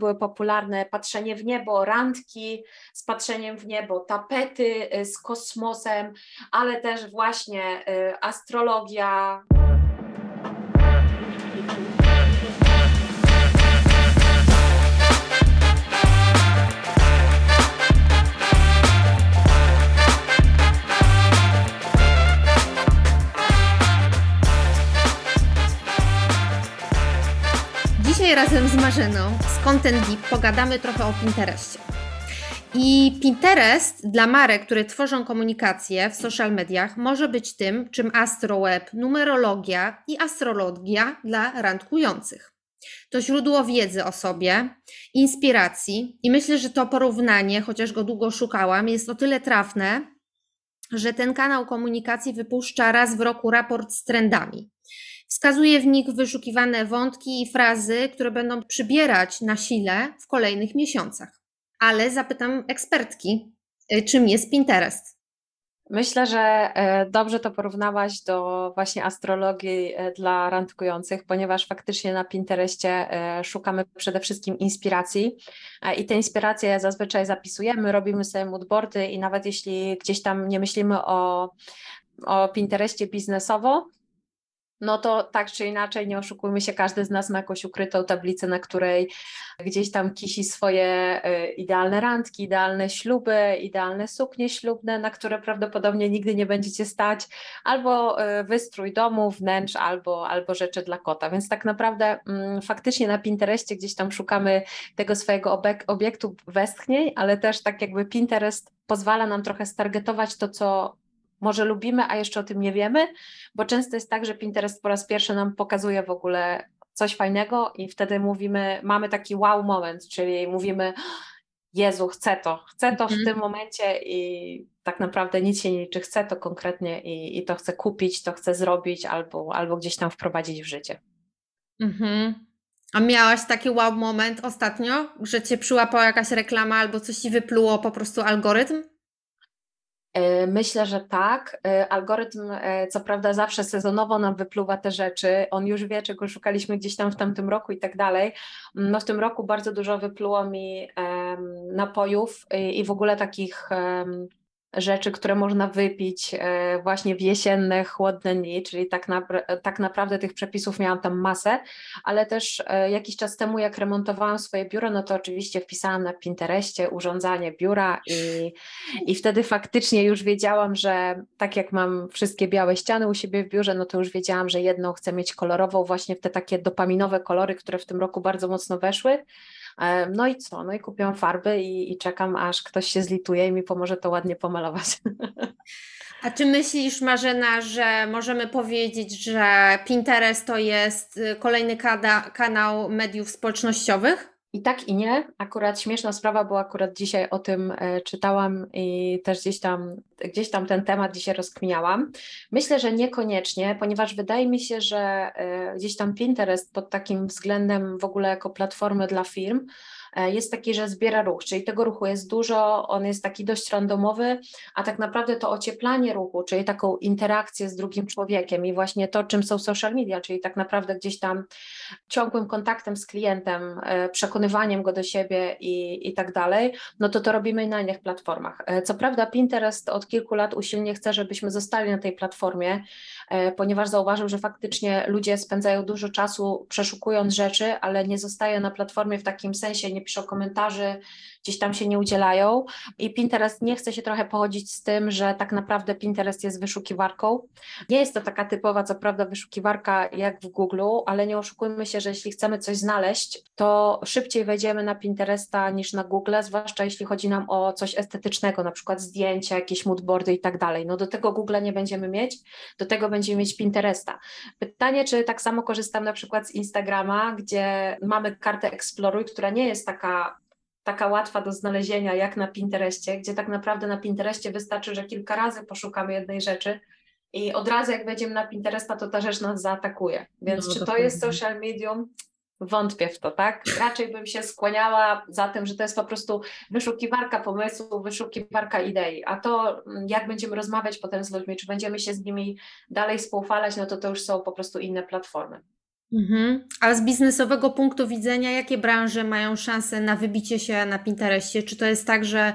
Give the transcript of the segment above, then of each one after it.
były popularne patrzenie w niebo, randki z patrzeniem w niebo, tapety y, z kosmosem, ale też właśnie y, astrologia. Dzisiaj razem z Marzeną z Content Deep pogadamy trochę o Pinterestie. I Pinterest dla marek, które tworzą komunikację w social mediach, może być tym, czym astroweb, numerologia i astrologia dla randkujących. To źródło wiedzy o sobie, inspiracji i myślę, że to porównanie, chociaż go długo szukałam, jest o tyle trafne, że ten kanał komunikacji wypuszcza raz w roku raport z trendami. Wskazuje w nich wyszukiwane wątki i frazy, które będą przybierać na sile w kolejnych miesiącach. Ale zapytam ekspertki, y, czym jest Pinterest? Myślę, że e, dobrze to porównałaś do właśnie astrologii e, dla randkujących, ponieważ faktycznie na Pinterestie e, szukamy przede wszystkim inspiracji i te inspiracje zazwyczaj zapisujemy, robimy sobie moodboardy i nawet jeśli gdzieś tam nie myślimy o, o Pinterestie biznesowo, no to tak czy inaczej, nie oszukujmy się, każdy z nas ma jakąś ukrytą tablicę, na której gdzieś tam kisi swoje y, idealne randki, idealne śluby, idealne suknie ślubne, na które prawdopodobnie nigdy nie będziecie stać, albo y, wystrój domu, wnętrz, albo, albo rzeczy dla kota. Więc tak naprawdę mm, faktycznie na Pinterestie gdzieś tam szukamy tego swojego obiektu westchnień, ale też tak jakby Pinterest pozwala nam trochę stargetować to, co może lubimy, a jeszcze o tym nie wiemy, bo często jest tak, że Pinterest po raz pierwszy nam pokazuje w ogóle coś fajnego i wtedy mówimy, mamy taki wow moment, czyli mówimy, Jezu, chcę to, chcę to w mhm. tym momencie i tak naprawdę nic się nie liczy, chcę to konkretnie i, i to chcę kupić, to chcę zrobić albo, albo gdzieś tam wprowadzić w życie. Mhm. A miałaś taki wow moment ostatnio, że cię przyłapała jakaś reklama albo coś ci wypluło po prostu algorytm? E, myślę, że tak. E, algorytm, e, co prawda, zawsze sezonowo nam wypluwa te rzeczy. On już wie, czego szukaliśmy gdzieś tam w tamtym roku i tak dalej. No, w tym roku bardzo dużo wypluło mi napojów i, w ogóle takich rzeczy, które można wypić e, właśnie w jesienne, chłodne dni, czyli tak, na, tak naprawdę tych przepisów miałam tam masę, ale też e, jakiś czas temu, jak remontowałam swoje biuro, no to oczywiście wpisałam na Pinterestie urządzanie biura i, i wtedy faktycznie już wiedziałam, że tak jak mam wszystkie białe ściany u siebie w biurze, no to już wiedziałam, że jedną chcę mieć kolorową, właśnie w te takie dopaminowe kolory, które w tym roku bardzo mocno weszły. E, no i co? No i kupiłam farby i, i czekam, aż ktoś się zlituje i mi pomoże to ładnie pomalować. A czy myślisz, Marzena, że możemy powiedzieć, że Pinterest to jest y, kolejny kanał mediów społecznościowych? I tak i nie. Akurat śmieszna sprawa, bo akurat dzisiaj o tym e, czytałam i też gdzieś tam, gdzieś tam ten temat dzisiaj rozkminiałam. Myślę, że niekoniecznie, ponieważ wydaje mi się, że e, gdzieś tam Pinterest pod takim względem w ogóle jako platformy dla firm jest taki, że zbiera ruch, czyli tego ruchu jest dużo, on jest taki dość randomowy, a tak naprawdę to ocieplanie ruchu, czyli taką interakcję z drugim człowiekiem i właśnie to, czym są social media, czyli tak naprawdę gdzieś tam ciągłym kontaktem z klientem, e, przekonywaniem go do siebie i, i tak dalej, no to to robimy na innych platformach. E, co prawda Pinterest od kilku lat usilnie chce, żebyśmy zostali na tej platformie, ponieważ zauważył, że faktycznie ludzie spędzają dużo czasu przeszukując rzeczy, ale nie zostaje na platformie w takim sensie, nie piszą komentarzy, gdzieś tam się nie udzielają. I Pinterest nie chce się trochę pochodzić z tym, że tak naprawdę Pinterest jest wyszukiwarką. Nie jest to taka typowa, co prawda, wyszukiwarka jak w Google, ale nie oszukujmy się, że jeśli chcemy coś znaleźć, to szybciej wejdziemy na Pinteresta niż na Google, zwłaszcza jeśli chodzi nam o coś estetycznego, na przykład zdjęcia, jakieś moodboardy i tak dalej. No do tego Google nie będziemy mieć, do tego będziemy mieć Pinteresta. Pytanie, czy tak samo korzystam na przykład z Instagrama, gdzie mamy kartę Exploruj, która nie jest taka taka łatwa do znalezienia jak na Pinterestie, gdzie tak naprawdę na Pinterestie wystarczy, że kilka razy poszukamy jednej rzeczy i od razu jak wejdziemy na Pinteresta, to ta rzecz nas zaatakuje. Więc no, czy to jest social medium? Wątpię w to, tak? Raczej bym się skłaniała za tym, że to jest po prostu wyszukiwarka pomysłu, wyszukiwarka idei. A to, mm, jak będziemy rozmawiać potem z ludźmi, czy będziemy się z nimi dalej współfalać, no to to już są po prostu inne platformy. Mhm. A z biznesowego punktu widzenia, jakie branże mają szansę na wybicie się na Pinterestie? Czy to jest tak, że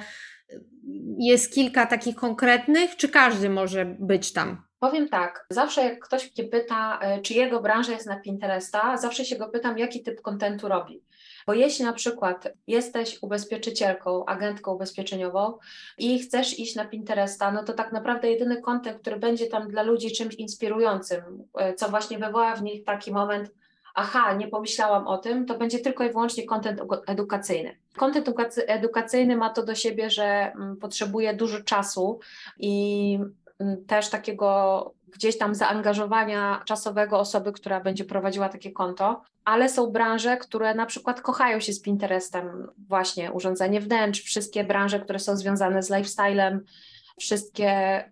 jest kilka takich konkretnych, czy każdy może być tam? Powiem tak, zawsze jak ktoś mnie pyta, e, czy jego branża jest na Pinteresta, zawsze się go pytam, jaki typ kontentu robi. Bo jeśli na przykład jesteś ubezpieczycielką, agentką ubezpieczeniową i chcesz iść na Pinteresta, no to tak naprawdę jedyny kontent, który będzie tam dla ludzi czymś inspirującym, e, co właśnie wywoła w nich taki moment, aha, nie pomyślałam o tym, to będzie tylko i wyłącznie kontent edukacyjny. Kontent edukacyjny ma to do siebie, że mm, potrzebuje dużo czasu i mm, też takiego gdzieś tam zaangażowania czasowego osoby, która będzie prowadziła takie konto, ale są branże, które na przykład kochają się z Pinterestem, właśnie urządzenie wnętrz, wszystkie branże, które są związane z lifestylem, wszystkie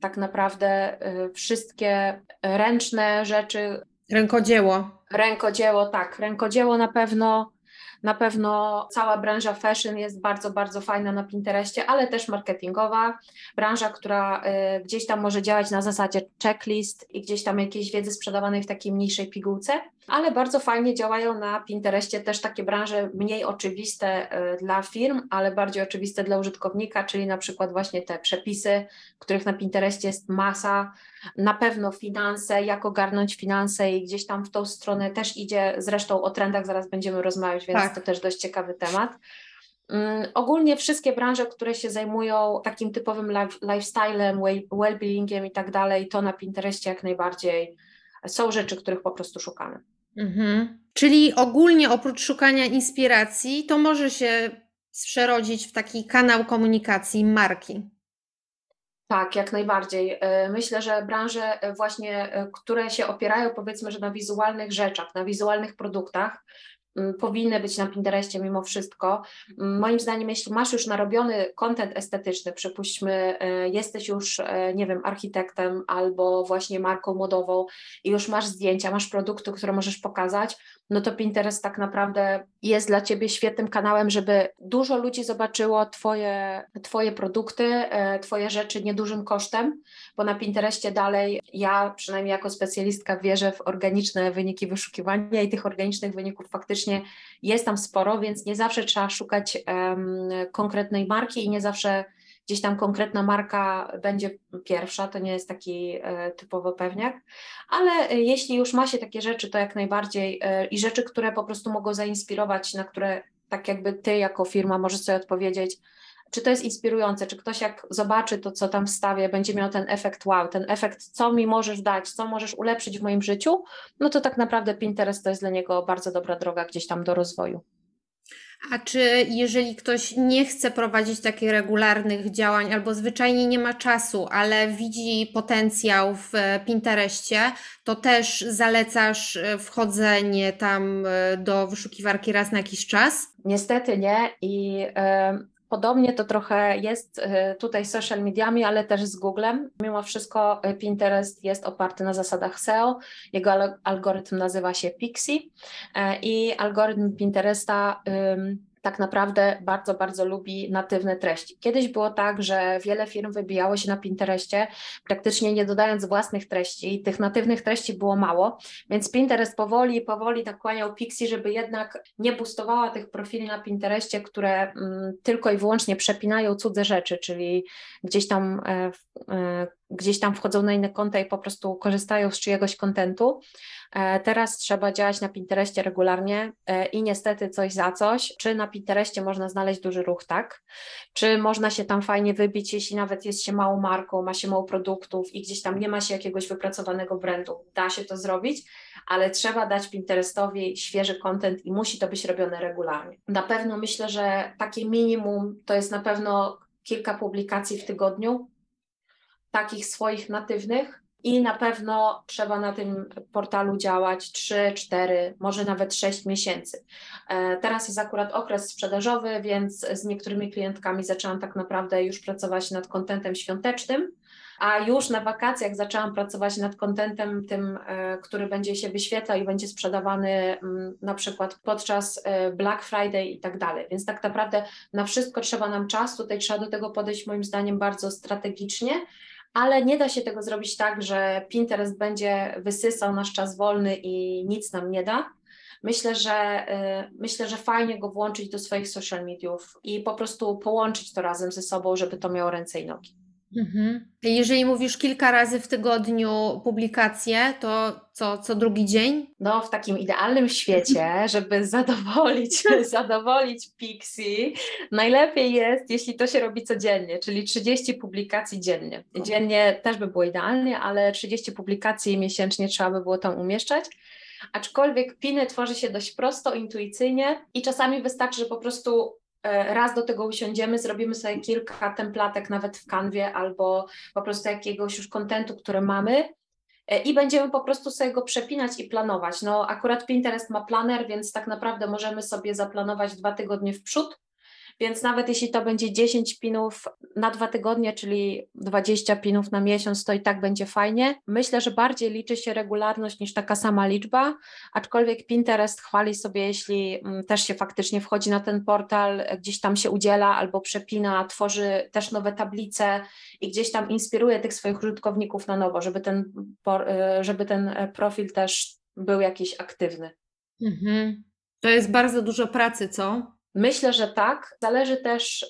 tak naprawdę y, wszystkie ręczne rzeczy. Rękodzieło. Rękodzieło, tak, rękodzieło na pewno na pewno cała branża fashion jest bardzo, bardzo fajna na Pinterestie, ale też marketingowa. Branża, która y, gdzieś tam może działać na zasadzie checklist i gdzieś tam jakiejś wiedzy sprzedawanej w takiej mniejszej pigułce, ale bardzo fajnie działają na Pinterestie też takie branże mniej oczywiste y, dla firm, ale bardziej oczywiste dla użytkownika, czyli na przykład właśnie te przepisy, których na Pinterestie jest masa, na pewno finanse, jak ogarnąć finanse i gdzieś tam w tą stronę też idzie, zresztą o trendach zaraz będziemy rozmawiać, więc tak. to też dość ciekawy temat. Um, ogólnie wszystkie branże, które się zajmują takim typowym life, lifestylem, well-beingiem i tak dalej, to na Pinterestie jak najbardziej są rzeczy, których po prostu szukamy. Mhm. Czyli ogólnie oprócz szukania inspiracji, to może się przerodzić w taki kanał komunikacji marki. Tak, jak najbardziej. E, myślę, że branże e, właśnie, e, które się opierają powiedzmy, że na wizualnych rzeczach, na wizualnych produktach, powinny być na Pinterestie mimo wszystko. Moim zdaniem, jeśli masz już narobiony kontent estetyczny, przypuśćmy, jesteś już, nie wiem, architektem albo właśnie marką modową i już masz zdjęcia, masz produkty, które możesz pokazać, no to Pinterest tak naprawdę jest dla Ciebie świetnym kanałem, żeby dużo ludzi zobaczyło Twoje, twoje produkty, e, Twoje rzeczy niedużym kosztem, bo na Pinterestie dalej ja przynajmniej jako specjalistka wierzę w organiczne wyniki wyszukiwania i tych organicznych wyników faktycznie jest tam sporo, więc nie zawsze trzeba szukać um, konkretnej marki i nie zawsze gdzieś tam konkretna marka będzie pierwsza, to nie jest taki e, typowy pewniak, ale e, jeśli już ma się takie rzeczy, to jak najbardziej e, i rzeczy, które po prostu mogą zainspirować, na które tak jakby ty jako firma możesz sobie odpowiedzieć, czy to jest inspirujące, czy ktoś jak zobaczy to, co tam wstawię, będzie miał ten efekt wow, ten efekt, co mi możesz dać, co możesz ulepszyć w moim życiu, no to tak naprawdę Pinterest to jest dla niego bardzo dobra droga gdzieś tam do rozwoju. A czy jeżeli ktoś nie chce prowadzić takich regularnych działań albo zwyczajnie nie ma czasu, ale widzi potencjał w Pinterestie, to też zalecasz e, wchodzenie tam e, do wyszukiwarki raz na jakiś czas? Niestety nie i Podobnie to trochę jest y, tutaj z social mediami, ale też z Googlem. Mimo wszystko y, Pinterest jest oparty na zasadach SEO. Jego algorytm nazywa się Pixie y, i algorytm Pinteresta tak naprawdę bardzo, bardzo lubi natywne treści. Kiedyś było tak, że wiele firm wybijało się na Pinterestie, praktycznie nie dodając własnych treści. Tych natywnych treści było mało, więc Pinterest powoli, powoli nakłaniał Pixie, żeby jednak nie boostowała tych profili na Pinterestie, które mm, tylko i wyłącznie przepinają cudze rzeczy, czyli gdzieś tam, e, e, gdzieś tam wchodzą na inne konta i po prostu korzystają z czyjegoś kontentu. E, teraz trzeba działać na Pinterestie regularnie e, i niestety coś za coś. Czy na Pinterestie można znaleźć duży ruch, tak? Czy można się tam fajnie wybić, jeśli nawet jest się małą marką, ma się mało produktów i gdzieś tam nie ma się jakiegoś wypracowanego brandu? Da się to zrobić, ale trzeba dać Pinterestowi świeży content i musi to być robione regularnie. Na pewno myślę, że takie minimum to jest na pewno kilka publikacji w tygodniu, takich swoich natywnych, i na pewno trzeba na tym portalu działać 3, 4, może nawet 6 miesięcy. E, teraz jest akurat okres sprzedażowy, więc z niektórymi klientkami zaczęłam tak naprawdę już pracować nad kontentem świątecznym, a już na wakacjach zaczęłam pracować nad kontentem tym, e, który będzie się wyświetlał i będzie sprzedawany mm, na przykład podczas e, Black Friday i tak dalej. Więc tak naprawdę na wszystko trzeba nam czas, tutaj trzeba do tego podejść moim zdaniem bardzo strategicznie ale nie da się tego zrobić tak, że Pinterest będzie wysysał nasz czas wolny i nic nam nie da. Myślę, że y, myślę, że fajnie go włączyć do swoich social mediów i po prostu połączyć to razem ze sobą, żeby to miało ręce i nogi. Mhm. Jeżeli mówisz kilka razy w tygodniu publikacje, to co, co drugi dzień? No, w takim idealnym świecie, żeby zadowolić, zadowolić Pixie, najlepiej jest, jeśli to się robi codziennie, czyli 30 publikacji dziennie. Dziennie też by było idealnie, ale 30 publikacji miesięcznie trzeba by było tam umieszczać. Aczkolwiek piny tworzy się dość prosto, intuicyjnie i czasami wystarczy, że po prostu raz do tego usiądziemy, zrobimy sobie kilka templatek nawet w kanwie albo po prostu jakiegoś już kontentu, który mamy e, i będziemy po prostu sobie go przepinać i planować. No akurat Pinterest ma planer, więc tak naprawdę możemy sobie zaplanować dwa tygodnie w przód więc nawet jeśli to będzie 10 pinów na dwa tygodnie, czyli 20 pinów na miesiąc, to i tak będzie fajnie. Myślę, że bardziej liczy się regularność niż taka sama liczba, aczkolwiek Pinterest chwali sobie, jeśli mm, też się faktycznie wchodzi na ten portal, gdzieś tam się udziela albo przepina, tworzy też nowe tablice i gdzieś tam inspiruje tych swoich użytkowników na nowo, żeby ten, y, żeby ten e, profil też był jakiś aktywny. Mhm. To jest bardzo dużo pracy, co? Myślę, że tak. Zależy też,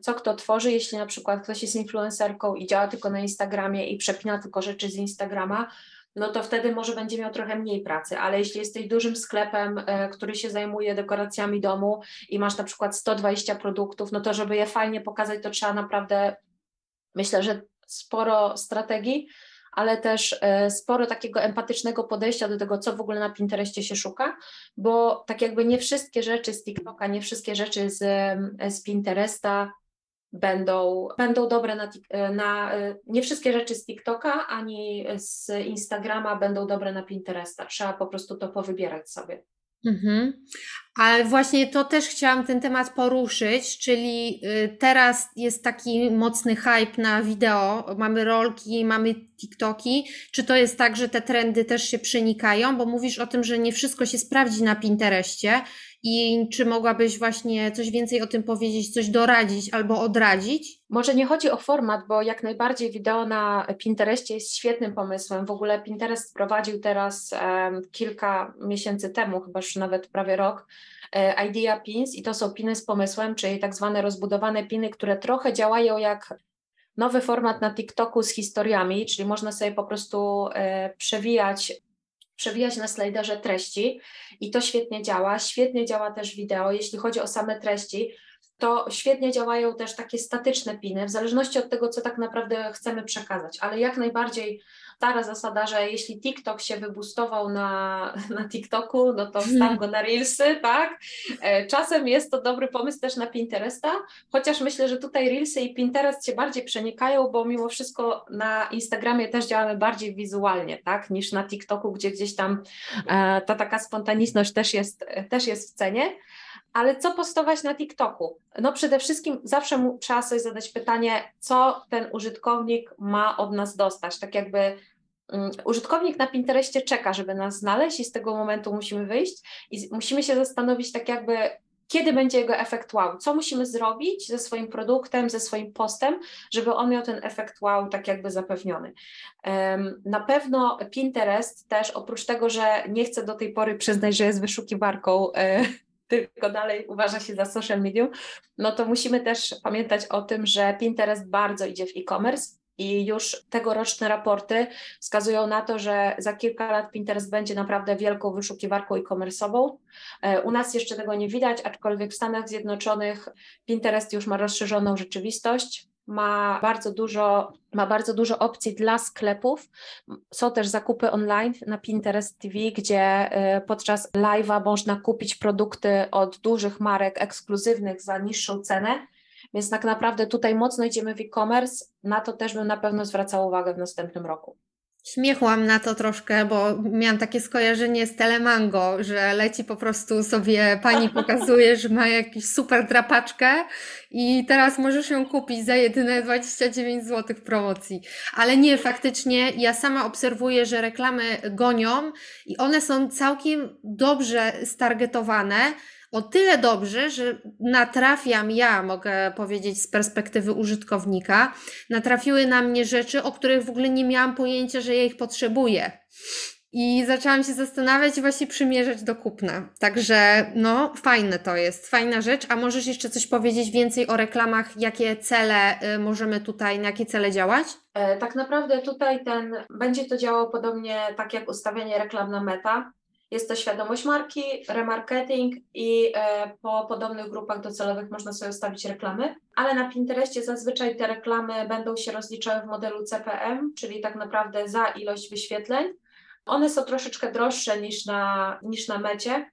co kto tworzy. Jeśli na przykład ktoś jest influencerką i działa tylko na Instagramie i przepina tylko rzeczy z Instagrama, no to wtedy może będzie miał trochę mniej pracy, ale jeśli jesteś dużym sklepem, e, który się zajmuje dekoracjami domu i masz na przykład 120 produktów, no to żeby je fajnie pokazać, to trzeba naprawdę, myślę, że sporo strategii, ale też e, sporo takiego empatycznego podejścia do tego, co w ogóle na Pinterestie się szuka, bo tak jakby nie wszystkie rzeczy z TikToka, nie wszystkie rzeczy z, e, z Pinteresta będą, będą dobre na, e, na, nie wszystkie rzeczy z TikToka ani z Instagrama będą dobre na Pinteresta. Trzeba po prostu to powybierać sobie. Mhm. Ale właśnie to też chciałam ten temat poruszyć, czyli y, teraz jest taki mocny hype na wideo, mamy rolki, mamy TikToki. Czy to jest tak, że te trendy też się przenikają? Bo mówisz o tym, że nie wszystko się sprawdzi na Pinterestie i czy mogłabyś właśnie coś więcej o tym powiedzieć, coś doradzić albo odradzić? Może nie chodzi o format, bo jak najbardziej wideo na Pinterestie jest świetnym pomysłem. W ogóle Pinterest wprowadził teraz um, kilka miesięcy temu, chyba już nawet prawie rok, e, Idea Pins i to są piny z pomysłem, czyli tak zwane rozbudowane piny, które trochę działają jak nowy format na TikToku z historiami, czyli można sobie po prostu e, przewijać przewijać na slajderze treści i to świetnie działa. Świetnie działa też wideo. Jeśli chodzi o same treści, to świetnie działają też takie statyczne piny, w zależności od tego, co tak naprawdę chcemy przekazać, ale jak najbardziej stara zasada, że jeśli TikTok się wybustował na, na TikToku, no to wstaw go na Reelsy, tak? E, czasem jest to dobry pomysł też na Pinteresta, chociaż myślę, że tutaj Reelsy i Pinterest się bardziej przenikają, bo mimo wszystko na Instagramie też działamy bardziej wizualnie, tak? Niż na TikToku, gdzie gdzieś tam e, ta taka spontaniczność też jest, też jest w cenie. Ale co postować na TikToku? No przede wszystkim zawsze trzeba sobie zadać pytanie, co ten użytkownik ma od nas dostać. Tak jakby um, użytkownik na Pinterestie czeka, żeby nas znaleźć i z tego momentu musimy wyjść i musimy się zastanowić tak jakby, kiedy będzie jego efekt wow, co musimy zrobić ze swoim produktem, ze swoim postem, żeby on miał ten efekt wow tak jakby zapewniony. Na pewno Pinterest też oprócz tego, że nie chcę do tej pory przyznać, że jest wyszukiwarką e, tylko dalej uważa się za social medium, no to musimy też pamiętać o tym, że Pinterest bardzo idzie w e-commerce. I już tegoroczne raporty wskazują na to, że za kilka lat Pinterest będzie naprawdę wielką wyszukiwarką e-commerce'ową. E, u nas jeszcze tego nie widać, aczkolwiek w Stanach Zjednoczonych Pinterest już ma rozszerzoną rzeczywistość ma bardzo dużo, ma bardzo dużo opcji dla sklepów. Są też zakupy online na Pinterest TV, gdzie y, podczas live'a można kupić produkty od dużych marek ekskluzywnych za niższą cenę. Więc tak naprawdę tutaj mocno idziemy w e-commerce. Na to też bym na pewno zwracała uwagę w następnym roku. Śmiechłam na to troszkę, bo miałam takie skojarzenie z Telemango, że leci po prostu sobie pani pokazuje, że ma jakiś super drapaczkę i teraz możesz ją kupić za jedyne 29 zł promocji. Ale nie, faktycznie ja sama obserwuję, że reklamy gonią i one są całkiem dobrze stargetowane o tyle dobrze, że natrafiam, ja mogę powiedzieć z perspektywy użytkownika, natrafiły na mnie rzeczy, o których w ogóle nie miałam pojęcia, że ja ich potrzebuję. I zaczęłam się zastanawiać i właśnie przymierzać do kupna. Także no, fajne to jest, fajna rzecz. A możesz jeszcze coś powiedzieć więcej o reklamach, jakie cele y, możemy tutaj, na jakie cele działać? E, tak naprawdę tutaj ten, będzie to działało podobnie tak jak ustawianie reklam na meta. Jest to świadomość marki, remarketing i e, po podobnych grupach docelowych można sobie ustawić reklamy, ale na Pinterestie zazwyczaj te reklamy będą się rozliczały w modelu CPM, czyli tak naprawdę za ilość wyświetleń. One są troszeczkę droższe niż na, niż na mecie,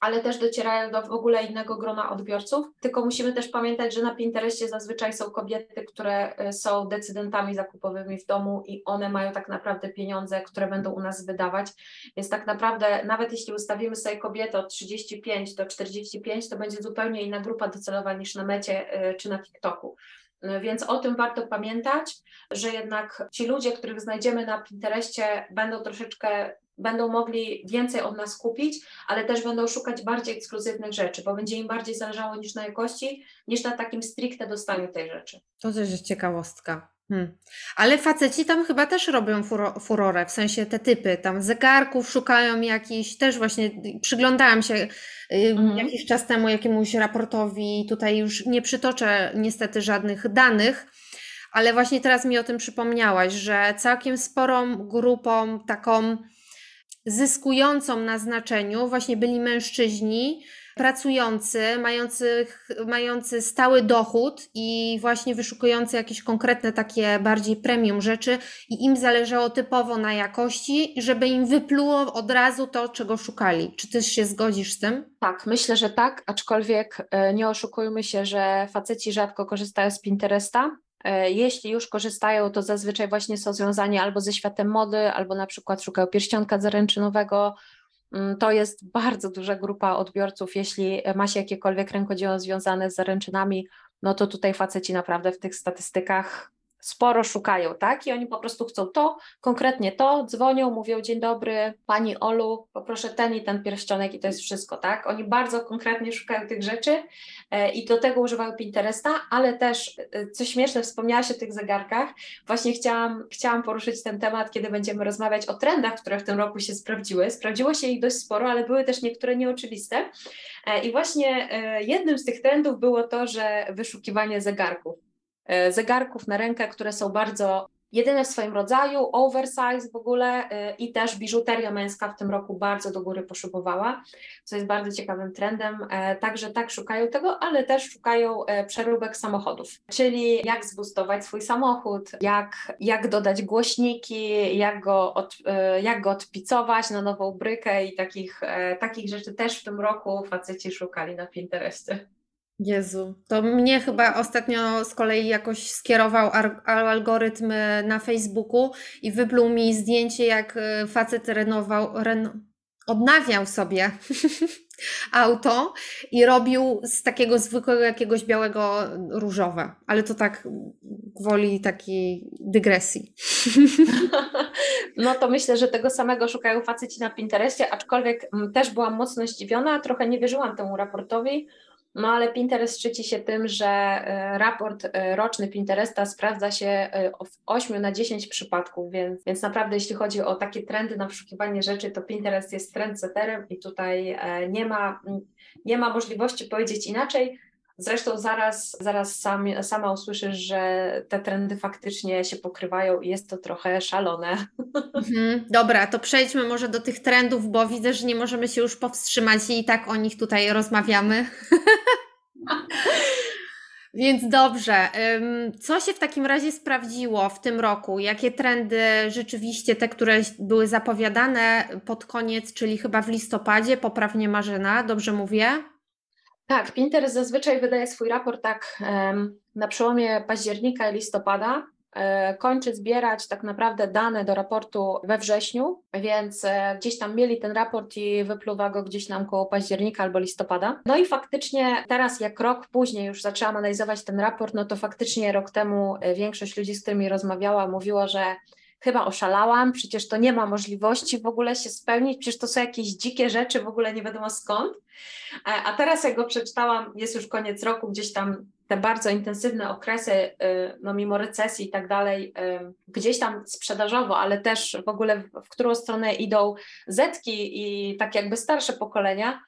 ale też docierają do w ogóle innego grona odbiorców. Tylko musimy też pamiętać, że na Pinterestie zazwyczaj są kobiety, które e, są decydentami zakupowymi w domu i one mają tak naprawdę pieniądze, które będą u nas wydawać. Więc tak naprawdę, nawet jeśli ustawimy sobie kobietę od 35 do 45, to będzie zupełnie inna grupa docelowa niż na mecie e, czy na TikToku. E, więc o tym warto pamiętać, że jednak ci ludzie, których znajdziemy na Pinterestie, będą troszeczkę będą mogli więcej od nas kupić, ale też będą szukać bardziej ekskluzywnych rzeczy, bo będzie im bardziej zależało niż na jakości, niż na takim stricte dostaniu tej rzeczy. To też jest ciekawostka. Hmm. Ale faceci tam chyba też robią furo, furorę, w sensie te typy, tam zegarków szukają jakiś, też właśnie przyglądałam się mhm. jakiś czas temu jakiemuś raportowi, tutaj już nie przytoczę niestety żadnych danych, ale właśnie teraz mi o tym przypomniałaś, że całkiem sporą grupą taką zyskującą na znaczeniu właśnie byli mężczyźni pracujący, mający, mający stały dochód i właśnie wyszukujący jakieś konkretne takie bardziej premium rzeczy i im zależało typowo na jakości, żeby im wypluło od razu to, czego szukali. Czy też się zgodzisz z tym? Tak, myślę, że tak, aczkolwiek e, nie oszukujmy się, że faceci rzadko korzystają z Pinteresta, jeśli już korzystają, to zazwyczaj właśnie są związani albo ze światem mody, albo na przykład szukają pierścionka zaręczynowego. Mm, to jest bardzo duża grupa odbiorców. Jeśli ma się jakiekolwiek rękodzieło związane z zaręczynami, no to tutaj faceci naprawdę w tych statystykach sporo szukają, tak? I oni po prostu chcą to, konkretnie to, dzwonią, mówią dzień dobry, pani Olu, poproszę ten i ten pierścionek i to jest wszystko, tak? Oni bardzo konkretnie szukają tych rzeczy e, i do tego używają Pinteresta, ale też, e, co śmieszne, wspomniałaś o tych zegarkach, właśnie chciałam, chciałam poruszyć ten temat, kiedy będziemy rozmawiać o trendach, które w tym roku się sprawdziły. Sprawdziło się ich dość sporo, ale były też niektóre nieoczywiste e, i właśnie jednym z tych trendów było to, że wyszukiwanie zegarków. E, zegarków na rękę, które są bardzo jedyne w swoim rodzaju, oversize w ogóle e, i też biżuteria męska w tym roku bardzo do góry poszybowała, co jest bardzo ciekawym trendem. E, także tak szukają tego, ale też szukają przeróbek samochodów, czyli jak zbustować swój samochód, jak, jak dodać głośniki, jak go, od, jak go odpicować na nową brykę i takich, takich rzeczy też w tym roku faceci szukali na Pinterestie. Jezu, to mnie chyba ostatnio z kolei jakoś skierował algorytm e, na Facebooku i wypluł mi zdjęcie, jak e, facet renował, reno, odnawiał sobie auto i robił z takiego zwykłego jakiegoś białego różowe, ale to tak woli takiej dygresji. No to myślę, że tego samego szukają faceci na Pinterestie, aczkolwiek mm, też byłam mocno zdziwiona, trochę nie wierzyłam temu raportowi, no ale Pinterest szczyci się tym, że e, raport e, roczny Pinteresta sprawdza się e, w 8 na 10 przypadków, więc, więc naprawdę jeśli chodzi o takie trendy na poszukiwanie rzeczy, to Pinterest jest trendsetterem i tutaj nie ma, nie ma możliwości powiedzieć inaczej. Zresztą zaraz, zaraz sam, sama usłyszysz, że te trendy faktycznie się pokrywają i jest to trochę szalone. Mhm, dobra, to przejdźmy może do tych trendów, bo widzę, że nie możemy się już powstrzymać i tak o nich tutaj rozmawiamy. Więc dobrze. Co się w takim razie sprawdziło w tym roku? Jakie trendy rzeczywiście, te, które były zapowiadane pod koniec, czyli chyba w listopadzie, poprawnie Marzena, dobrze mówię? Tak, Pinterest zazwyczaj wydaje swój raport tak na przełomie października i listopada. E, kończy zbierać tak naprawdę dane do raportu we wrześniu, więc e, gdzieś tam mieli ten raport i wypluwa go gdzieś nam koło października albo listopada. No i faktycznie teraz jak rok później już zaczęłam analizować ten raport, no to faktycznie rok temu e, większość ludzi, z którymi rozmawiała, mówiło, że chyba oszalałam, przecież to nie ma możliwości w ogóle się spełnić, przecież to są jakieś dzikie rzeczy, w ogóle nie wiadomo skąd. A teraz jak go przeczytałam, jest już koniec roku, gdzieś tam te bardzo intensywne okresy, y, no mimo recesji i tak dalej, y, gdzieś tam sprzedażowo, ale też w ogóle w, w którą stronę idą zetki i tak jakby starsze pokolenia,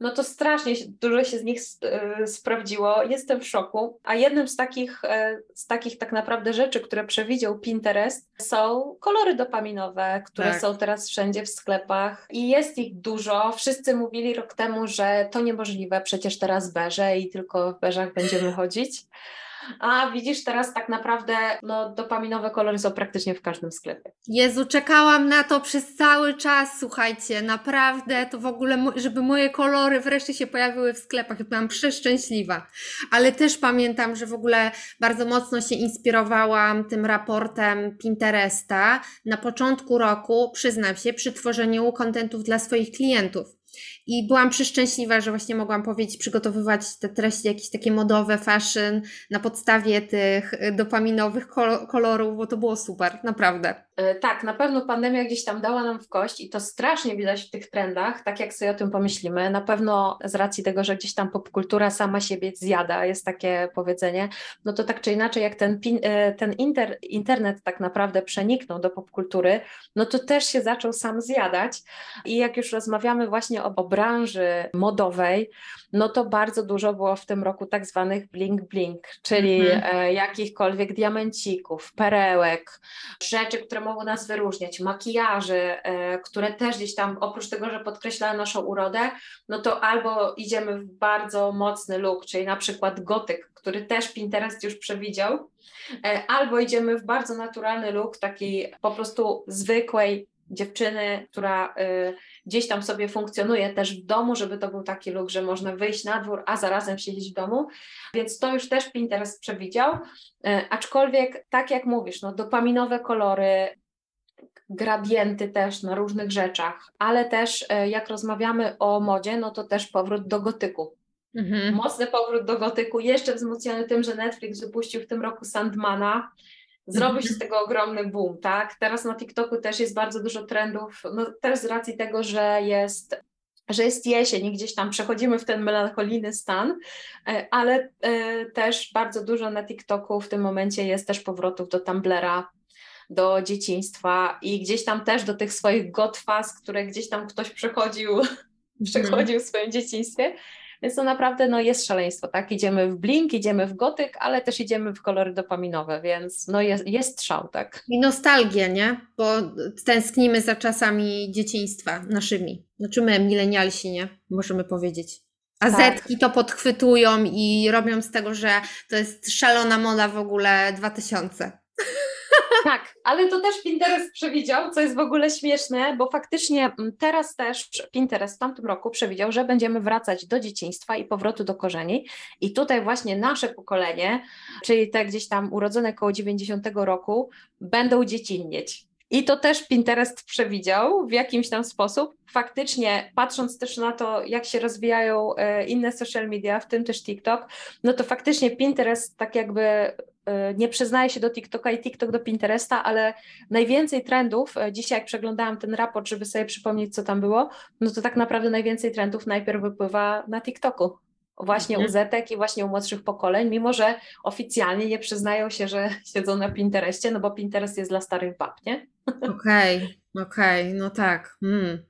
no to strasznie dużo się z nich e, sprawdziło. Jestem w szoku. A jednym z takich, e, z takich tak naprawdę rzeczy, które przewidział Pinterest, są kolory dopaminowe, które tak. są teraz wszędzie w sklepach i jest ich dużo. Wszyscy mówili rok temu, że to niemożliwe, przecież teraz beże i tylko w beżach będziemy chodzić. A widzisz, teraz tak naprawdę no, dopaminowe kolory są praktycznie w każdym sklepie. Jezu, czekałam na to przez cały czas, słuchajcie, naprawdę to w ogóle, żeby moje kolory wreszcie się pojawiły w sklepach. Byłam przeszczęśliwa. Ale też pamiętam, że w ogóle bardzo mocno się inspirowałam tym raportem Pinteresta na początku roku, przyznam się, przy tworzeniu kontentów dla swoich klientów. I byłam przeszczęśliwa, że właśnie mogłam powiedzieć, przygotowywać te treści jakieś takie modowe, fashion na podstawie tych dopaminowych kolorów, bo to było super, naprawdę. E, tak, na pewno pandemia gdzieś tam dała nam w kość i to strasznie widać w tych trendach, tak jak sobie o tym pomyślimy. Na pewno z racji tego, że gdzieś tam popkultura sama siebie zjada, jest takie powiedzenie, no to tak czy inaczej, jak ten, e, ten inter, internet tak naprawdę przeniknął do popkultury, no to też się zaczął sam zjadać. I jak już rozmawiamy właśnie o, o branży modowej, no to bardzo dużo było w tym roku tak zwanych bling-bling, czyli mhm. E, jakichkolwiek diamencików, perełek, rzeczy, które mogą nas wyróżniać, makijaże, e, które też gdzieś tam, oprócz tego, że podkreślają naszą urodę, no to albo idziemy w bardzo mocny look, czyli na przykład gotyk, który też Pinterest już przewidział, e, albo idziemy w bardzo naturalny look, taki po prostu zwykłej dziewczyny, która y, gdzieś tam sobie funkcjonuje też w domu, żeby to był taki look, że można wyjść na dwór, a zarazem siedzieć w domu. Więc to już też Pinterest przewidział. Y, aczkolwiek, tak jak mówisz, no, dopaminowe kolory, gradienty też na różnych rzeczach, ale też y, jak rozmawiamy o modzie, no to też powrót do gotyku. Mhm. Mocny powrót do gotyku, jeszcze wzmocniony tym, że Netflix wypuścił w tym roku Sandmana, zrobi się z tego ogromny boom, tak? Teraz na TikToku też jest bardzo dużo trendów, no też z racji tego, że jest że jest jesień i gdzieś tam przechodzimy w ten melancholijny stan, e, ale e, też bardzo dużo na TikToku w tym momencie jest też powrotów do Tumblera, do dzieciństwa i gdzieś tam też do tych swoich gotwas, które gdzieś tam ktoś przechodził, mhm. przechodził w swoim dzieciństwie. Więc to naprawdę no, jest szaleństwo, tak? Idziemy w blink, idziemy w gotyk, ale też idziemy w kolory dopaminowe, więc no jest, jest szał, tak? I nostalgię, nie? Bo tęsknimy za czasami dzieciństwa naszymi. Znaczy my, milenialsi, nie? Możemy powiedzieć. A tak. Zetki to podchwytują i robią z tego, że to jest szalona moda w ogóle 2000. Tak, ale to też Pinterest przewidział, co jest w ogóle śmieszne, bo faktycznie mm, teraz też Pinterest w tamtym roku przewidział, że będziemy wracać do dzieciństwa i powrotu do korzeni. I tutaj właśnie nasze pokolenie, czyli te gdzieś tam urodzone koło 90 roku, będą dziecinnieć. I to też Pinterest przewidział w jakimś tam sposób. Faktycznie, patrząc też na to, jak się rozwijają e, inne social media, w tym też TikTok, no to faktycznie Pinterest tak jakby nie przyznaję się do TikToka i TikTok do Pinteresta, ale najwięcej trendów, e, dzisiaj jak przeglądałam ten raport, żeby sobie przypomnieć, co tam było, no to tak naprawdę najwięcej trendów najpierw wypływa na TikToku. Właśnie mhm. u Zetek i właśnie u młodszych pokoleń, mimo że oficjalnie nie przyznają się, że siedzą na Pinterestie, no bo Pinterest jest dla starych bab, nie? Okej, okay, okej, okay, no tak. Hmm.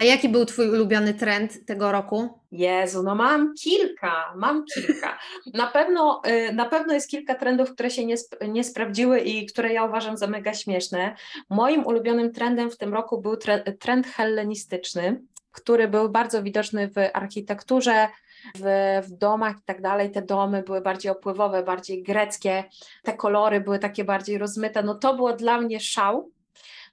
A jaki był Twój ulubiony trend tego roku? Jezu, no mam kilka, mam kilka. Na pewno, y, na pewno jest kilka trendów, które się nie, nie sprawdziły i które ja uważam za mega śmieszne. Moim ulubionym trendem w tym roku był trend hellenistyczny, który był bardzo widoczny w architekturze, w, w, domach i tak dalej, te domy były bardziej opływowe, bardziej greckie, te kolory były takie bardziej rozmyte. No to było dla mnie szał,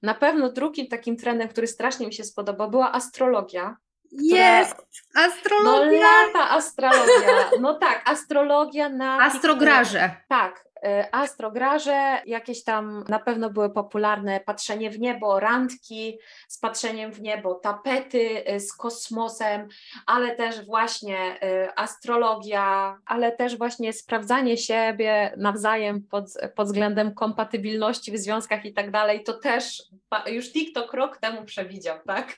na pewno drugim takim trendem, który strasznie mi się spodobał, była astrologia. Jest! Astrologia! No lata astrologia. No tak, astrologia na... Astrograże. Tak, astrograże, jakieś tam na pewno były popularne patrzenie w niebo, randki z patrzeniem w niebo, tapety z kosmosem, ale też właśnie astrologia, ale też właśnie sprawdzanie siebie nawzajem pod, pod względem kompatybilności w związkach i tak dalej, to też już TikTok rok temu przewidział, tak?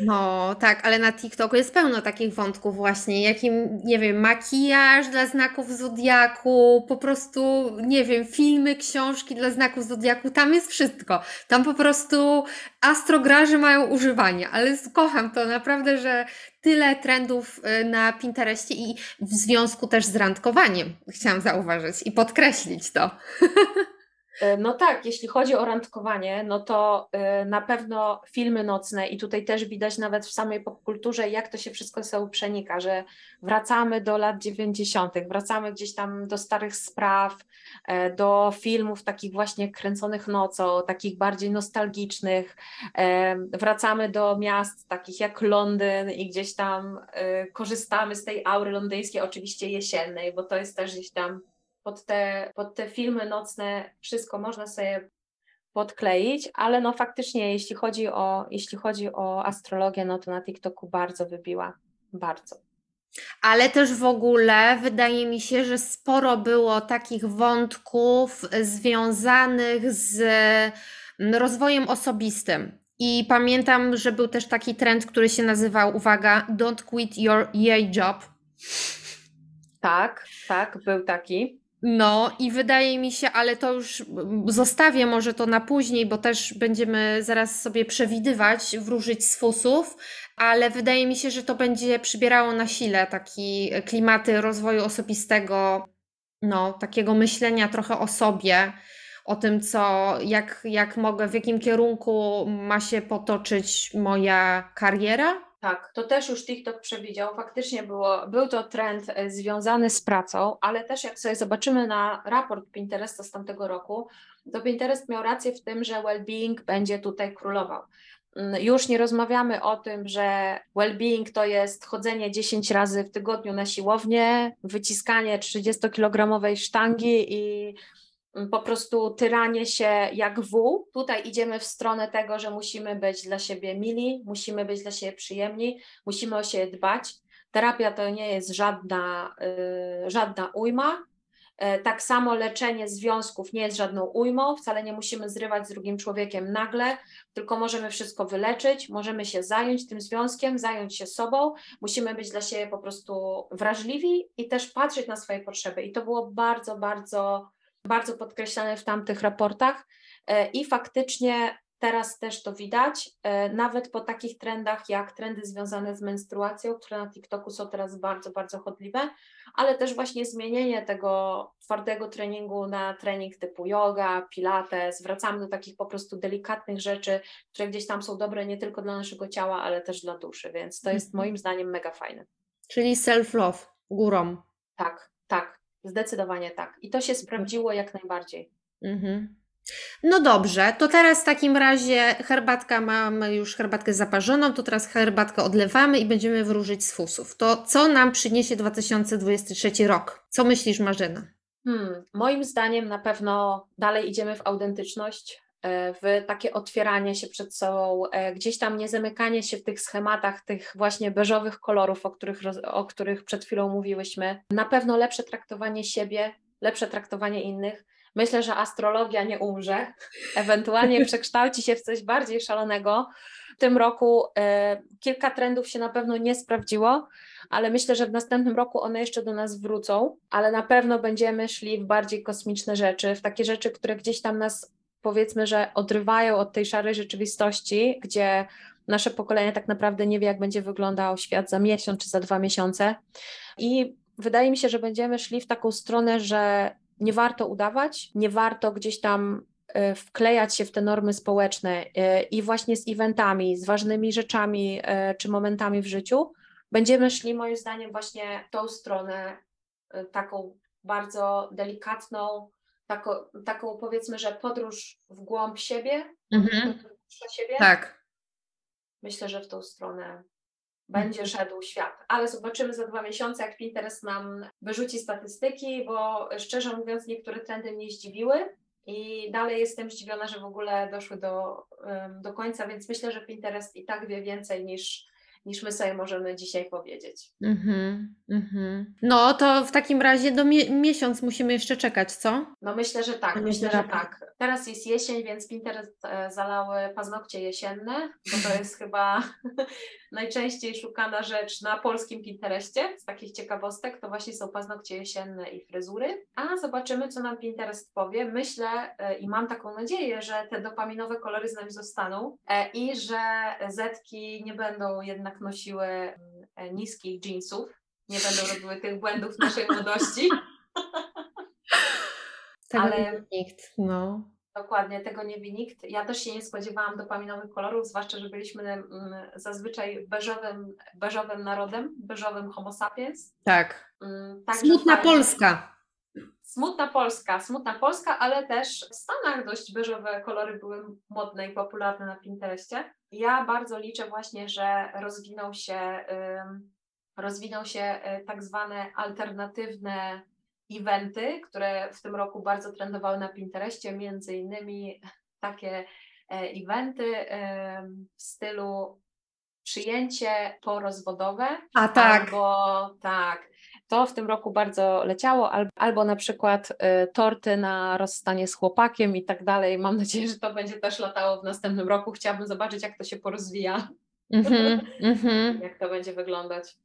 No tak, ale na TikToku jest pełno takich wątków właśnie, jakim, nie wiem, makijaż dla znaków zodiaku, po prostu, nie wiem, filmy, książki dla znaków zodiaku, tam jest wszystko. Tam po prostu astrograże mają używanie, ale kocham to naprawdę, że tyle trendów y, na Pinterestie i w związku też z randkowaniem, chciałam zauważyć i podkreślić to. E, no tak, jeśli chodzi o randkowanie, no to e, na pewno filmy nocne i tutaj też widać nawet w samej popkulturze, jak to się wszystko sobie przenika, że wracamy do lat 90., wracamy gdzieś tam do starych spraw, e, do filmów takich właśnie kręconych nocą, takich bardziej nostalgicznych, wracamy do miast takich jak Londyn i gdzieś tam korzystamy z tej aury londyńskiej, oczywiście jesiennej, bo to jest też gdzieś tam pod te, pod te filmy nocne wszystko można sobie podkleić, ale no faktycznie jeśli chodzi o, jeśli chodzi o astrologię, no to na TikToku bardzo wybiła, bardzo. Ale też w ogóle wydaje mi się, że sporo było takich wątków związanych z mm, rozwojem osobistym. I pamiętam, że był też taki trend, który się nazywał, uwaga, Don't quit your yay job. Tak, tak, był taki. No i wydaje mi się, ale to już zostawię może to na później, bo też będziemy zaraz sobie przewidywać, wróżyć z fusów, ale wydaje mi się, że to będzie przybierało na sile taki klimaty rozwoju osobistego, no takiego myślenia trochę o sobie, o tym, co, jak, jak mogę, w jakim kierunku ma się potoczyć moja kariera, tak, to też już TikTok przewidział. Faktycznie było, był to trend e, związany z pracą, ale też jak sobie zobaczymy na raport Pinteresta z tamtego roku, to Pinterest miał rację w tym, że well-being będzie tutaj królował. Mm, już nie rozmawiamy o tym, że well-being to jest chodzenie 10 razy w tygodniu na siłownię, wyciskanie 30-kilogramowej sztangi i po prostu tyranie się jak wół. Tutaj idziemy w stronę tego, że musimy być dla siebie mili, musimy być dla siebie przyjemni, musimy o siebie dbać. Terapia to nie jest żadna, yy, żadna ujma. Yy, tak samo leczenie związków nie jest żadną ujmą, wcale nie musimy zrywać z drugim człowiekiem nagle, tylko możemy wszystko wyleczyć, możemy się zająć tym związkiem, zająć się sobą, musimy być dla siebie po prostu wrażliwi i też patrzeć na swoje potrzeby. I to było bardzo, bardzo bardzo podkreślane w tamtych raportach e, i faktycznie teraz też to widać, e, nawet po takich trendach jak trendy związane z menstruacją, które na TikToku są teraz bardzo, bardzo chodliwe, ale też właśnie zmienienie tego twardego treningu na trening typu yoga, pilates, wracamy do takich po prostu delikatnych rzeczy, które gdzieś tam są dobre nie tylko dla naszego ciała, ale też dla duszy, więc to jest mhm. moim zdaniem mega fajne. Czyli self-love górą. Tak, tak. Zdecydowanie tak. I to się sprawdziło jak najbardziej. Mhm. No dobrze, to teraz w takim razie herbatka, mamy już herbatkę zaparzoną, to teraz herbatkę odlewamy i będziemy wróżyć z fusów. To co nam przyniesie 2023 rok? Co myślisz Marzena? Hmm, moim zdaniem na pewno dalej idziemy w autentyczność, w takie otwieranie się przed sobą, e, gdzieś tam nie zamykanie się w tych schematach, tych właśnie beżowych kolorów, o których, o których przed chwilą mówiłyśmy. Na pewno lepsze traktowanie siebie, lepsze traktowanie innych. Myślę, że astrologia nie umrze, ewentualnie przekształci się w coś bardziej szalonego. W tym roku e, kilka trendów się na pewno nie sprawdziło, ale myślę, że w następnym roku one jeszcze do nas wrócą, ale na pewno będziemy szli w bardziej kosmiczne rzeczy, w takie rzeczy, które gdzieś tam nas powiedzmy, że odrywają od tej szarej rzeczywistości, gdzie nasze pokolenie tak naprawdę nie wie, jak będzie wyglądał świat za miesiąc czy za dwa miesiące. I wydaje mi się, że będziemy szli w taką stronę, że nie warto udawać, nie warto gdzieś tam e, wklejać się w te normy społeczne e, i właśnie z eventami, z ważnymi rzeczami e, czy momentami w życiu, będziemy szli moim zdaniem właśnie w tą stronę taką bardzo delikatną, taką, taką powiedzmy, że podróż w głąb siebie, mhm. siebie. Tak. Myślę, że w tą stronę będzie mhm. szedł świat. Ale zobaczymy za dwa miesiące, jak Pinterest nam wyrzuci statystyki, bo szczerze mówiąc, niektóre trendy mnie zdziwiły. I dalej jestem zdziwiona, że w ogóle doszły do, do końca, więc myślę, że Pinterest i tak wie więcej niż, niż my sobie możemy dzisiaj powiedzieć. Mm-hmm, mm-hmm. No to w takim razie do mi- miesiąc musimy jeszcze czekać, co? No myślę, że tak, myślę, że tak. Teraz jest jesień, więc Pinterest e, zalały paznokcie jesienne, bo to jest chyba najczęściej szukana rzecz na polskim Pinterestie. Z takich ciekawostek to właśnie są paznokcie jesienne i fryzury. A zobaczymy, co nam Pinterest powie. Myślę e, i mam taką nadzieję, że te dopaminowe kolory z nami zostaną e, i że zetki nie będą jednak nosiły mm, niskich jeansów, nie będą robiły tych błędów naszej młodości. Tego Ale nikt, no. Dokładnie, tego nie wie nikt. Ja też się nie spodziewałam dopaminowych kolorów, zwłaszcza, że byliśmy mm, zazwyczaj beżowym, beżowym narodem, beżowym homo sapiens. Tak. Mm, smutna fajnie. Polska. Smutna Polska, smutna Polska, ale też w Stanach dość beżowe kolory były modne i popularne na Pinterestie. Ja bardzo liczę właśnie, że rozwinął się, rozwiną się y, tak zwane alternatywne eventy, które w tym roku bardzo trendowały na Pinterestie, między innymi takie e, eventy w stylu przyjęcie porozwodowe. A tak. Albo tak. To w tym roku bardzo leciało, albo, na przykład y, torty na rozstanie z chłopakiem i tak dalej. Mam nadzieję, że to będzie też latało w następnym roku. Chciałabym zobaczyć, jak to się porozwija. Mm-hmm, mm-hmm. jak to będzie wyglądać.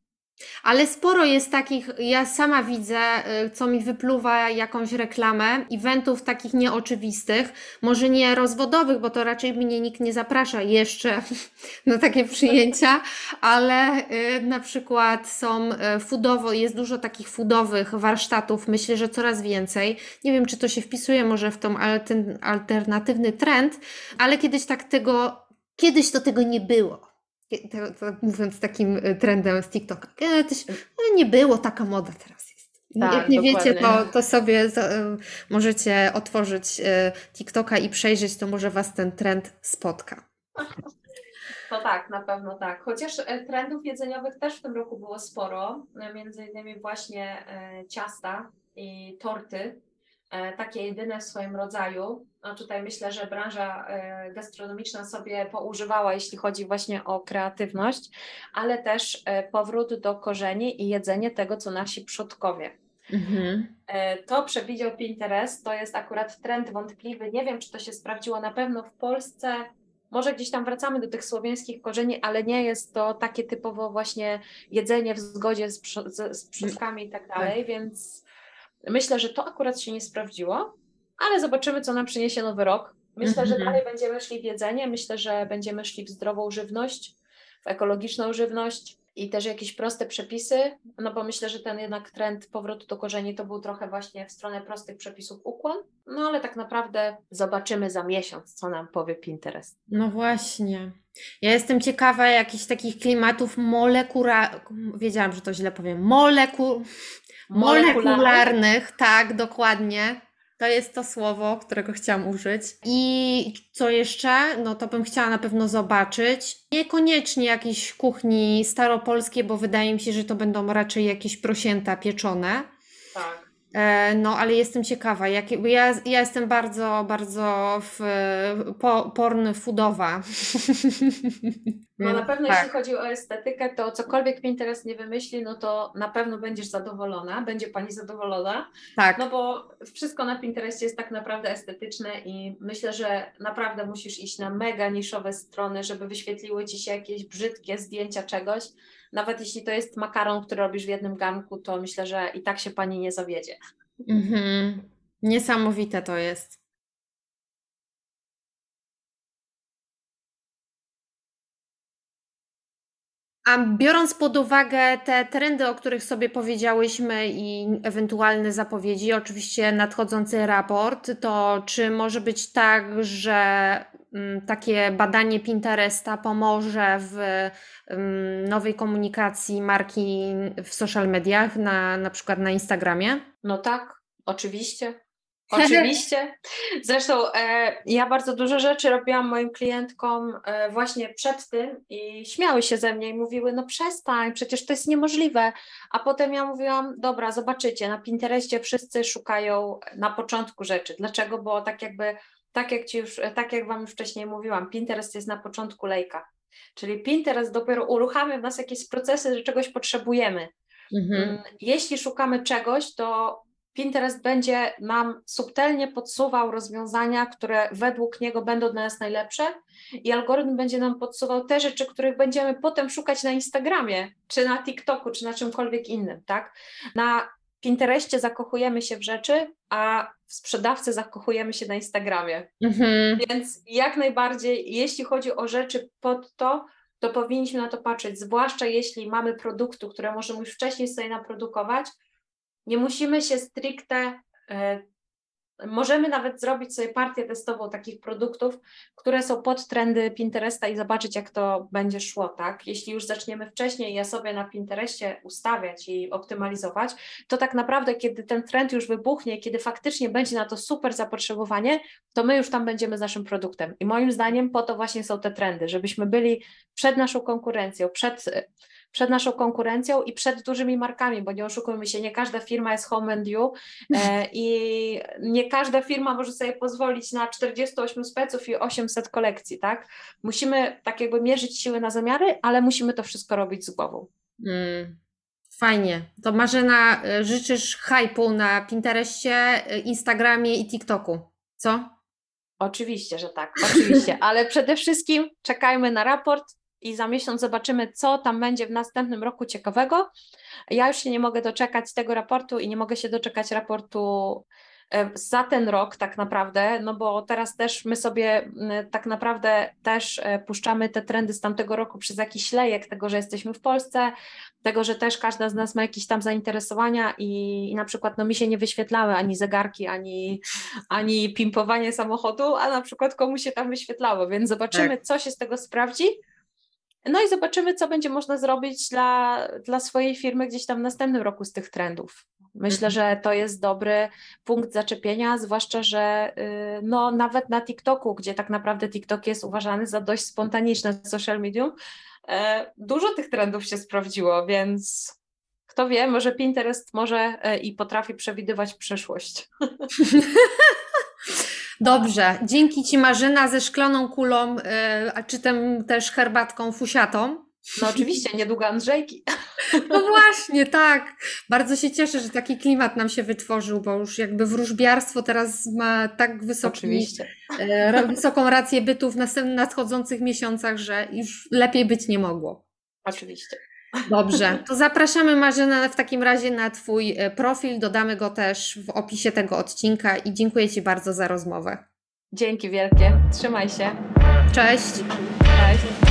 Ale sporo jest takich, ja sama widzę, y, co mi wypluwa jakąś reklamę, eventów takich nieoczywistych, może nie rozwodowych, bo to raczej mnie nikt nie zaprasza jeszcze na takie przyjęcia, ale y, na przykład są y, foodowo, jest dużo takich foodowych warsztatów, myślę, że coraz więcej. Nie wiem, czy to się wpisuje może w tą, ten alternatywny trend, ale kiedyś tak tego, kiedyś to tego nie było mówiąc takim y, trendem z TikToka, kiedyś no nie było taka moda, teraz jest. Tak, Jak nie dokładnie. wiecie, to, to sobie y, możecie otworzyć y, TikToka i przejrzeć, to może Was ten trend spotka. To tak, na pewno tak. Chociaż trendów jedzeniowych też w tym roku było sporo, między innymi właśnie ciasta i torty, takie jedyne w swoim rodzaju. No tutaj myślę, że branża e, gastronomiczna sobie poużywała, jeśli chodzi właśnie o kreatywność, ale też e, powrót do korzeni i jedzenie tego, co nasi przodkowie. Mhm. E, to przewidział Pinterest, to jest akurat trend wątpliwy. Nie wiem, czy to się sprawdziło na pewno w Polsce. Może gdzieś tam wracamy do tych słowiańskich korzeni, ale nie jest to takie typowo właśnie jedzenie w zgodzie z, z, z przodkami i tak dalej, tak. więc myślę, że to akurat się nie sprawdziło ale zobaczymy, co nam przyniesie nowy rok. Myślę, że mhm. dalej będziemy szli w jedzenie, myślę, że będziemy szli w zdrową żywność, w ekologiczną żywność i też jakieś proste przepisy, no bo myślę, że ten jednak trend powrotu do korzeni to był trochę właśnie w stronę prostych przepisów ukłon, no ale tak naprawdę zobaczymy za miesiąc, co nam powie Pinterest. No właśnie. Ja jestem ciekawa jakichś takich klimatów molekula... Wiedziałam, że to źle powiem. Moleku... Molekularnych, tak, dokładnie to jest to słowo, którego chciałam użyć. I co jeszcze? No to bym chciała na pewno zobaczyć. Niekoniecznie jakiejś kuchni staropolskiej, bo wydaje mi się, że to będą raczej jakieś prosięta pieczone. Tak. E, no, ale jestem ciekawa. Jak, ja, ja jestem bardzo, bardzo w, po, porny foodowa. No na pewno tak. jeśli chodzi o estetykę, to cokolwiek Pinterest nie wymyśli, no to na pewno będziesz zadowolona, będzie Pani zadowolona. Tak. No bo wszystko na Pinterestie jest tak naprawdę estetyczne i myślę, że naprawdę musisz iść na mega niszowe strony, żeby wyświetliły Ci się jakieś brzydkie zdjęcia czegoś, nawet jeśli to jest makaron, który robisz w jednym garnku, to myślę, że i tak się pani nie zawiedzie. Mhm. Niesamowite to jest. A biorąc pod uwagę te trendy, o których sobie powiedziałyśmy i ewentualne zapowiedzi, oczywiście nadchodzący raport, to czy może być tak, że takie badanie Pinteresta pomoże w mm, nowej komunikacji marki w social mediach, na, na przykład na Instagramie? No tak, oczywiście. Oczywiście. Zresztą e, ja bardzo dużo rzeczy robiłam moim klientkom e, właśnie przed tym i śmiały się ze mnie i mówiły, no przestań, przecież to jest niemożliwe. A potem ja mówiłam, dobra, zobaczycie, na Pinterestie wszyscy szukają na początku rzeczy. Dlaczego? Bo tak jakby, tak jak, ci już, tak jak Wam już wcześniej mówiłam, Pinterest jest na początku lejka. Czyli Pinterest dopiero uruchamia w nas jakieś procesy, że czegoś potrzebujemy. Mhm. Mm, jeśli szukamy czegoś, to Pinterest będzie nam subtelnie podsuwał rozwiązania, które według niego będą dla nas najlepsze, i algorytm będzie nam podsuwał te rzeczy, których będziemy potem szukać na Instagramie, czy na TikToku, czy na czymkolwiek innym, tak? Na Pinterestie zakochujemy się w rzeczy, a w sprzedawcy zakochujemy się na Instagramie. Mhm. Więc jak najbardziej, jeśli chodzi o rzeczy pod to, to powinniśmy na to patrzeć, zwłaszcza jeśli mamy produktu, które możemy już wcześniej sobie naprodukować, nie musimy się stricte e, Możemy nawet zrobić sobie partię testową takich produktów, które są pod trendy Pinteresta i zobaczyć, jak to będzie szło, tak? Jeśli już zaczniemy wcześniej je sobie na Pinterestie ustawiać i optymalizować, to tak naprawdę, kiedy ten trend już wybuchnie, kiedy faktycznie będzie na to super zapotrzebowanie, to my już tam będziemy z naszym produktem. I moim zdaniem po to właśnie są te trendy, żebyśmy byli przed naszą konkurencją, przed przed naszą konkurencją i przed dużymi markami, bo nie oszukujmy się, nie każda firma jest home and you e, i nie każda firma może sobie pozwolić na 48 speców i 800 kolekcji, tak? Musimy tak jakby mierzyć siły na zamiary, ale musimy to wszystko robić z głową. Mm. Fajnie. To Marzena, e, życzysz hypu na Pinterestie, e, Instagramie i TikToku, co? Oczywiście, że tak, oczywiście, ale przede wszystkim czekajmy na raport, i za miesiąc zobaczymy, co tam będzie w następnym roku ciekawego. Ja już się nie mogę doczekać tego raportu i nie mogę się doczekać raportu za ten rok tak naprawdę, no bo teraz też my sobie tak naprawdę też e, puszczamy te trendy z tamtego roku przez jakiś lejek tego, że jesteśmy w Polsce, tego, że też każda z nas ma jakieś tam zainteresowania i, i na przykład no mi się nie wyświetlały ani zegarki, ani, ani pimpowanie samochodu, a na przykład komuś się tam wyświetlało, więc zobaczymy, tak. co się z tego sprawdzi no i zobaczymy, co będzie można zrobić dla, dla swojej firmy gdzieś tam w następnym roku z tych trendów. Myślę, mhm. że to jest dobry punkt zaczepienia, zwłaszcza, że y, no, nawet na TikToku, gdzie tak naprawdę TikTok jest uważany za dość spontaniczne social medium, e, dużo tych trendów się sprawdziło, więc kto wie, może Pinterest może e, i potrafi przewidywać przyszłość. Dobrze, dzięki Ci Marzyna ze szkloną kulą, yy, a czy tym też herbatką fusiatą. No oczywiście, niedługo Andrzejki. No właśnie, tak. Bardzo się cieszę, że taki klimat nam się wytworzył, bo już jakby wróżbiarstwo teraz ma tak wysoki, e, wysoką rację bytu w nadchodzących miesiącach, że już lepiej być nie mogło. Oczywiście. Dobrze, to zapraszamy Marzena w takim razie na Twój e, profil, dodamy go też w opisie tego odcinka i dziękuję Ci bardzo za rozmowę. Dzięki wielkie, trzymaj się. Cześć. Cześć.